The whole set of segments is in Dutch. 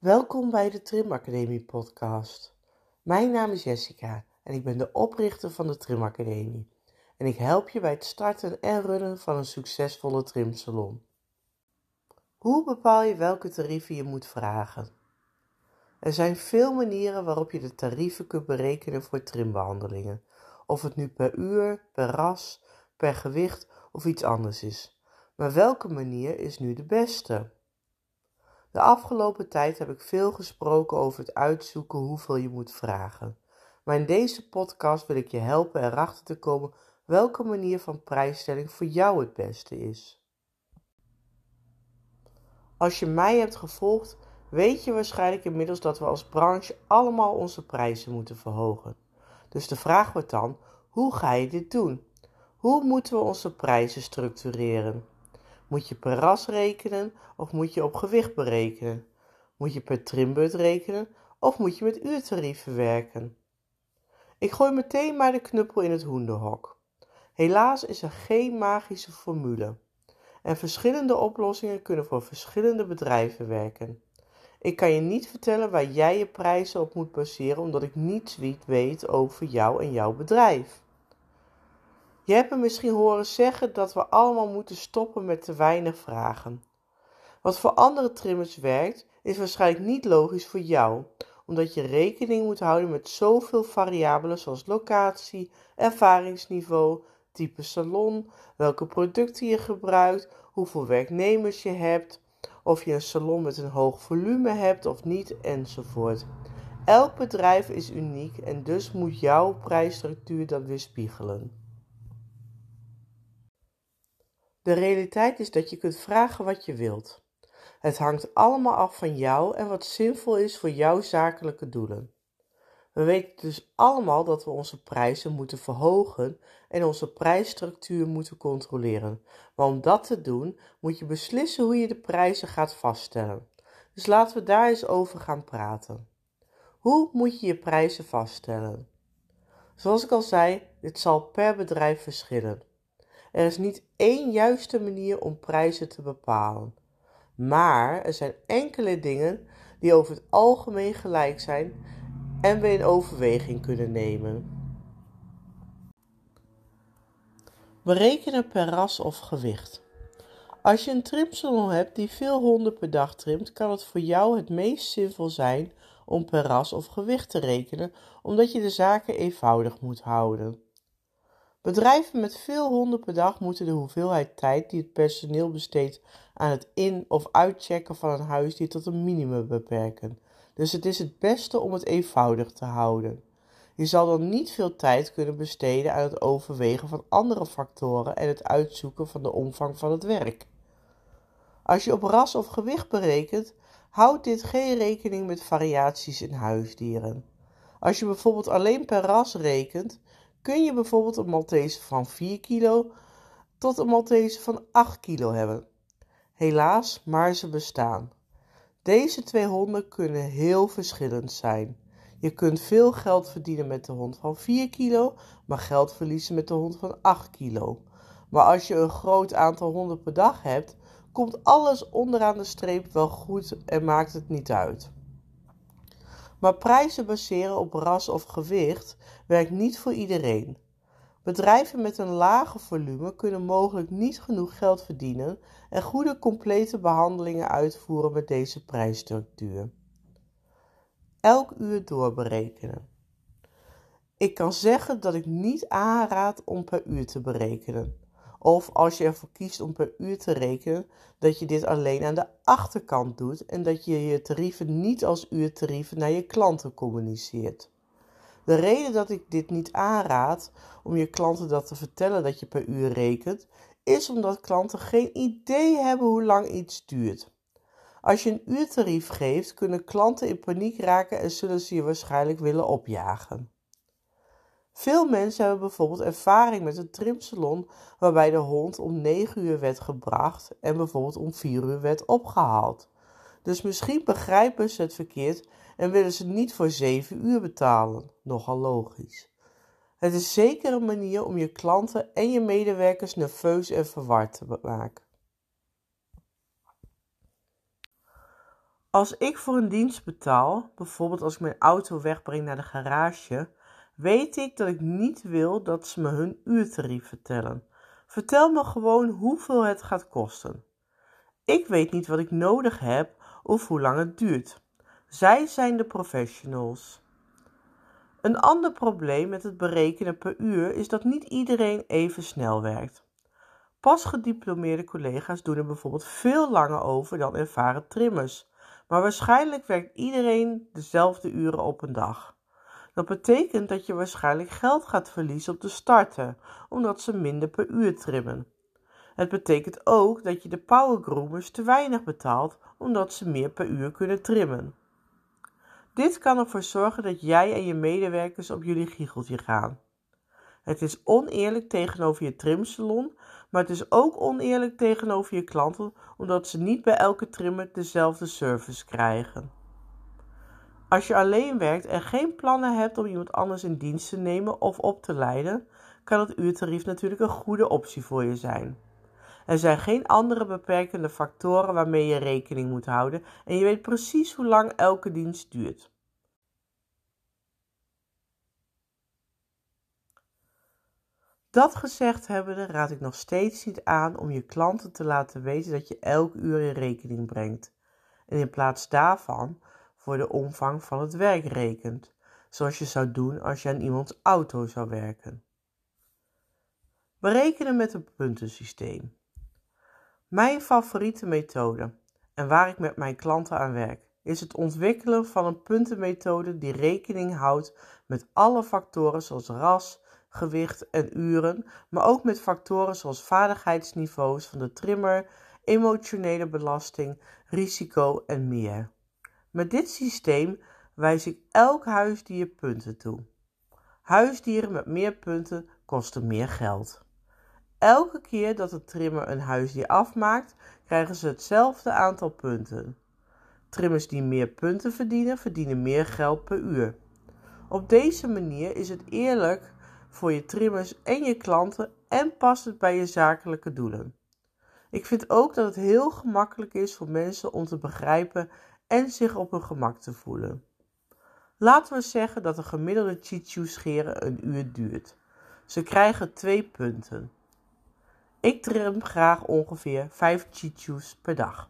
Welkom bij de Trim Academie podcast. Mijn naam is Jessica en ik ben de oprichter van de Trim Academie. En ik help je bij het starten en runnen van een succesvolle trimsalon. Hoe bepaal je welke tarieven je moet vragen? Er zijn veel manieren waarop je de tarieven kunt berekenen voor trimbehandelingen. Of het nu per uur, per ras, per gewicht of iets anders is. Maar welke manier is nu de beste? De afgelopen tijd heb ik veel gesproken over het uitzoeken hoeveel je moet vragen. Maar in deze podcast wil ik je helpen erachter te komen welke manier van prijsstelling voor jou het beste is. Als je mij hebt gevolgd, weet je waarschijnlijk inmiddels dat we als branche allemaal onze prijzen moeten verhogen. Dus de vraag wordt dan: hoe ga je dit doen? Hoe moeten we onze prijzen structureren? Moet je per ras rekenen of moet je op gewicht berekenen? Moet je per trimbeurt rekenen of moet je met uurtarieven werken? Ik gooi meteen maar de knuppel in het hoenderhok. Helaas is er geen magische formule. En verschillende oplossingen kunnen voor verschillende bedrijven werken. Ik kan je niet vertellen waar jij je prijzen op moet baseren, omdat ik niets weet over jou en jouw bedrijf. Je hebt me misschien horen zeggen dat we allemaal moeten stoppen met te weinig vragen. Wat voor andere trimmers werkt, is waarschijnlijk niet logisch voor jou, omdat je rekening moet houden met zoveel variabelen zoals locatie, ervaringsniveau, type salon, welke producten je gebruikt, hoeveel werknemers je hebt, of je een salon met een hoog volume hebt of niet, enzovoort. Elk bedrijf is uniek en dus moet jouw prijsstructuur dat weerspiegelen. De realiteit is dat je kunt vragen wat je wilt. Het hangt allemaal af van jou en wat zinvol is voor jouw zakelijke doelen. We weten dus allemaal dat we onze prijzen moeten verhogen en onze prijsstructuur moeten controleren. Maar om dat te doen, moet je beslissen hoe je de prijzen gaat vaststellen. Dus laten we daar eens over gaan praten. Hoe moet je je prijzen vaststellen? Zoals ik al zei, dit zal per bedrijf verschillen. Er is niet één juiste manier om prijzen te bepalen. Maar er zijn enkele dingen die over het algemeen gelijk zijn en we in overweging kunnen nemen. Berekenen per ras of gewicht. Als je een trimsalon hebt die veel honden per dag trimt, kan het voor jou het meest zinvol zijn om per ras of gewicht te rekenen, omdat je de zaken eenvoudig moet houden. Bedrijven met veel honden per dag moeten de hoeveelheid tijd die het personeel besteedt aan het in- of uitchecken van een huisdier tot een minimum beperken. Dus het is het beste om het eenvoudig te houden. Je zal dan niet veel tijd kunnen besteden aan het overwegen van andere factoren en het uitzoeken van de omvang van het werk. Als je op ras of gewicht berekent, houdt dit geen rekening met variaties in huisdieren. Als je bijvoorbeeld alleen per ras rekent, kun je bijvoorbeeld een Maltese van 4 kilo tot een Maltese van 8 kilo hebben. Helaas, maar ze bestaan. Deze twee honden kunnen heel verschillend zijn. Je kunt veel geld verdienen met de hond van 4 kilo, maar geld verliezen met de hond van 8 kilo. Maar als je een groot aantal honden per dag hebt, komt alles onderaan de streep wel goed en maakt het niet uit. Maar prijzen baseren op ras of gewicht werkt niet voor iedereen. Bedrijven met een lage volume kunnen mogelijk niet genoeg geld verdienen en goede complete behandelingen uitvoeren met deze prijsstructuur. Elk uur doorberekenen. Ik kan zeggen dat ik niet aanraad om per uur te berekenen. Of als je ervoor kiest om per uur te rekenen, dat je dit alleen aan de achterkant doet en dat je je tarieven niet als uurtarieven naar je klanten communiceert. De reden dat ik dit niet aanraad om je klanten dat te vertellen dat je per uur rekent, is omdat klanten geen idee hebben hoe lang iets duurt. Als je een uurtarief geeft, kunnen klanten in paniek raken en zullen ze je waarschijnlijk willen opjagen. Veel mensen hebben bijvoorbeeld ervaring met een trimsalon waarbij de hond om 9 uur werd gebracht en bijvoorbeeld om 4 uur werd opgehaald. Dus misschien begrijpen ze het verkeerd en willen ze niet voor 7 uur betalen. Nogal logisch. Het is zeker een manier om je klanten en je medewerkers nerveus en verward te maken. Als ik voor een dienst betaal, bijvoorbeeld als ik mijn auto wegbreng naar de garage, weet ik dat ik niet wil dat ze me hun uurtarief vertellen. Vertel me gewoon hoeveel het gaat kosten. Ik weet niet wat ik nodig heb of hoe lang het duurt. Zij zijn de professionals. Een ander probleem met het berekenen per uur is dat niet iedereen even snel werkt. Pas gediplomeerde collega's doen er bijvoorbeeld veel langer over dan ervaren trimmers, maar waarschijnlijk werkt iedereen dezelfde uren op een dag. Dat betekent dat je waarschijnlijk geld gaat verliezen op de starter, omdat ze minder per uur trimmen. Het betekent ook dat je de powergroomers te weinig betaalt, omdat ze meer per uur kunnen trimmen. Dit kan ervoor zorgen dat jij en je medewerkers op jullie giecheltje gaan. Het is oneerlijk tegenover je trimsalon, maar het is ook oneerlijk tegenover je klanten, omdat ze niet bij elke trimmer dezelfde service krijgen. Als je alleen werkt en geen plannen hebt om iemand anders in dienst te nemen of op te leiden, kan het uurtarief natuurlijk een goede optie voor je zijn. Er zijn geen andere beperkende factoren waarmee je rekening moet houden en je weet precies hoe lang elke dienst duurt. Dat gezegd hebbende raad ik nog steeds niet aan om je klanten te laten weten dat je elk uur in rekening brengt. En in plaats daarvan voor de omvang van het werk rekent, zoals je zou doen als je aan iemands auto zou werken. Berekenen met een puntensysteem. Mijn favoriete methode en waar ik met mijn klanten aan werk, is het ontwikkelen van een puntenmethode die rekening houdt met alle factoren zoals ras, gewicht en uren, maar ook met factoren zoals vaardigheidsniveaus van de trimmer, emotionele belasting, risico en meer. Met dit systeem wijs ik elk huisdier punten toe. Huisdieren met meer punten kosten meer geld. Elke keer dat de trimmer een huisdier afmaakt, krijgen ze hetzelfde aantal punten. Trimmers die meer punten verdienen, verdienen meer geld per uur. Op deze manier is het eerlijk voor je trimmers en je klanten en past het bij je zakelijke doelen. Ik vind ook dat het heel gemakkelijk is voor mensen om te begrijpen en zich op hun gemak te voelen. Laten we zeggen dat een gemiddelde chichu scheren een uur duurt. Ze krijgen twee punten. Ik trim graag ongeveer 5 chichus per dag.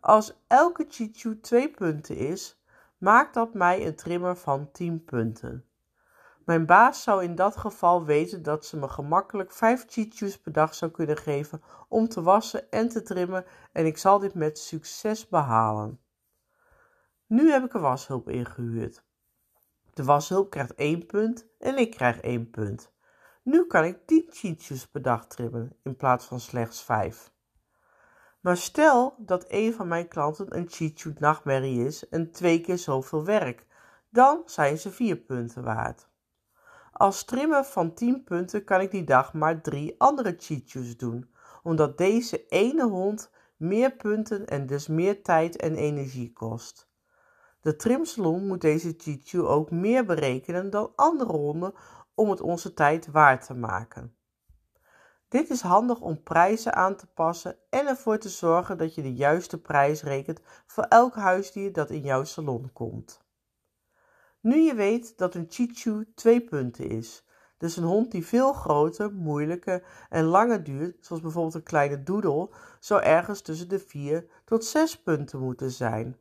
Als elke chichu 2 punten is, maakt dat mij een trimmer van 10 punten. Mijn baas zou in dat geval weten dat ze me gemakkelijk 5 chichus per dag zou kunnen geven om te wassen en te trimmen en ik zal dit met succes behalen. Nu heb ik een washulp ingehuurd. De washulp krijgt 1 punt en ik krijg 1 punt. Nu kan ik 10 cheatjes per dag trimmen in plaats van slechts 5. Maar stel dat een van mijn klanten een cheat nachtmerrie is en twee keer zoveel werk, dan zijn ze 4 punten waard. Als trimmer van 10 punten kan ik die dag maar 3 andere cheat doen, omdat deze ene hond meer punten en dus meer tijd en energie kost. De trimsalon moet deze cheat ook meer berekenen dan andere honden om het onze tijd waard te maken. Dit is handig om prijzen aan te passen en ervoor te zorgen dat je de juiste prijs rekent voor elk huisdier dat in jouw salon komt. Nu je weet dat een Chichu twee punten is, dus een hond die veel groter, moeilijker en langer duurt, zoals bijvoorbeeld een kleine doedel, zou ergens tussen de 4 tot 6 punten moeten zijn.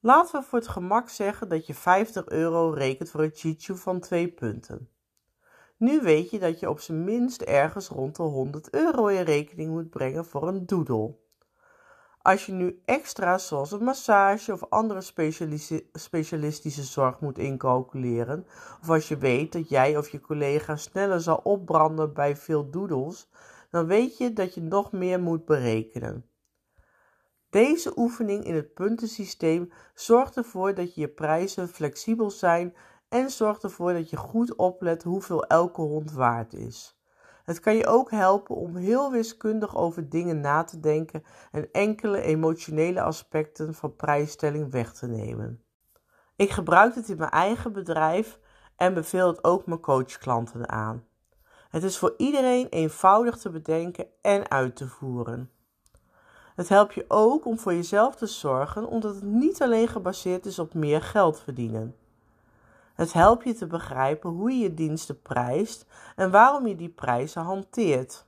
Laten we voor het gemak zeggen dat je 50 euro rekent voor een chichu van 2 punten. Nu weet je dat je op zijn minst ergens rond de 100 euro in rekening moet brengen voor een doedel. Als je nu extra's zoals een massage of andere specialistische zorg moet incalculeren, of als je weet dat jij of je collega sneller zal opbranden bij veel doedels, dan weet je dat je nog meer moet berekenen. Deze oefening in het puntensysteem zorgt ervoor dat je prijzen flexibel zijn en zorgt ervoor dat je goed oplet hoeveel elke hond waard is. Het kan je ook helpen om heel wiskundig over dingen na te denken en enkele emotionele aspecten van prijsstelling weg te nemen. Ik gebruik het in mijn eigen bedrijf en beveel het ook mijn coachklanten aan. Het is voor iedereen eenvoudig te bedenken en uit te voeren. Het helpt je ook om voor jezelf te zorgen, omdat het niet alleen gebaseerd is op meer geld verdienen. Het helpt je te begrijpen hoe je je diensten prijst en waarom je die prijzen hanteert.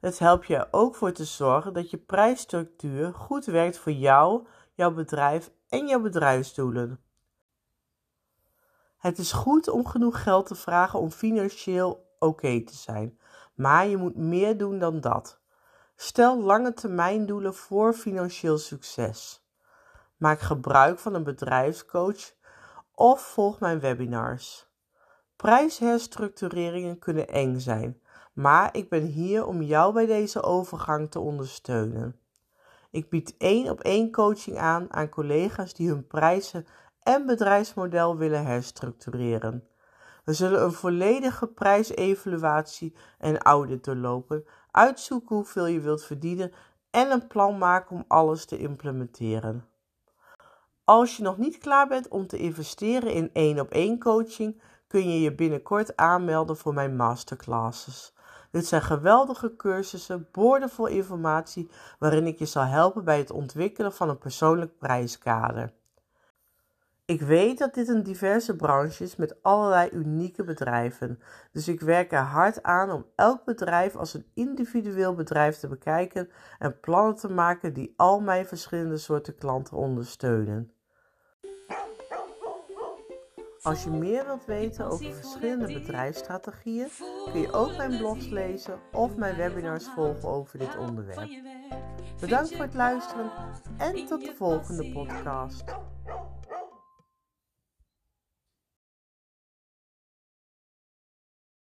Het helpt je er ook voor te zorgen dat je prijsstructuur goed werkt voor jou, jouw bedrijf en jouw bedrijfsdoelen. Het is goed om genoeg geld te vragen om financieel oké te zijn, maar je moet meer doen dan dat. Stel lange termijn doelen voor financieel succes. Maak gebruik van een bedrijfscoach of volg mijn webinars. Prijsherstructureringen kunnen eng zijn, maar ik ben hier om jou bij deze overgang te ondersteunen. Ik bied één op één coaching aan aan collega's die hun prijzen en bedrijfsmodel willen herstructureren. We zullen een volledige prijsevaluatie en audit doorlopen, uitzoeken hoeveel je wilt verdienen en een plan maken om alles te implementeren. Als je nog niet klaar bent om te investeren in één op één coaching, kun je je binnenkort aanmelden voor mijn masterclasses. Dit zijn geweldige cursussen, boordevol informatie waarin ik je zal helpen bij het ontwikkelen van een persoonlijk prijskader. Ik weet dat dit een diverse branche is met allerlei unieke bedrijven, dus ik werk er hard aan om elk bedrijf als een individueel bedrijf te bekijken en plannen te maken die al mijn verschillende soorten klanten ondersteunen. Als je meer wilt weten over verschillende bedrijfsstrategieën, kun je ook mijn blogs lezen of mijn webinars volgen over dit onderwerp. Bedankt voor het luisteren en tot de volgende podcast.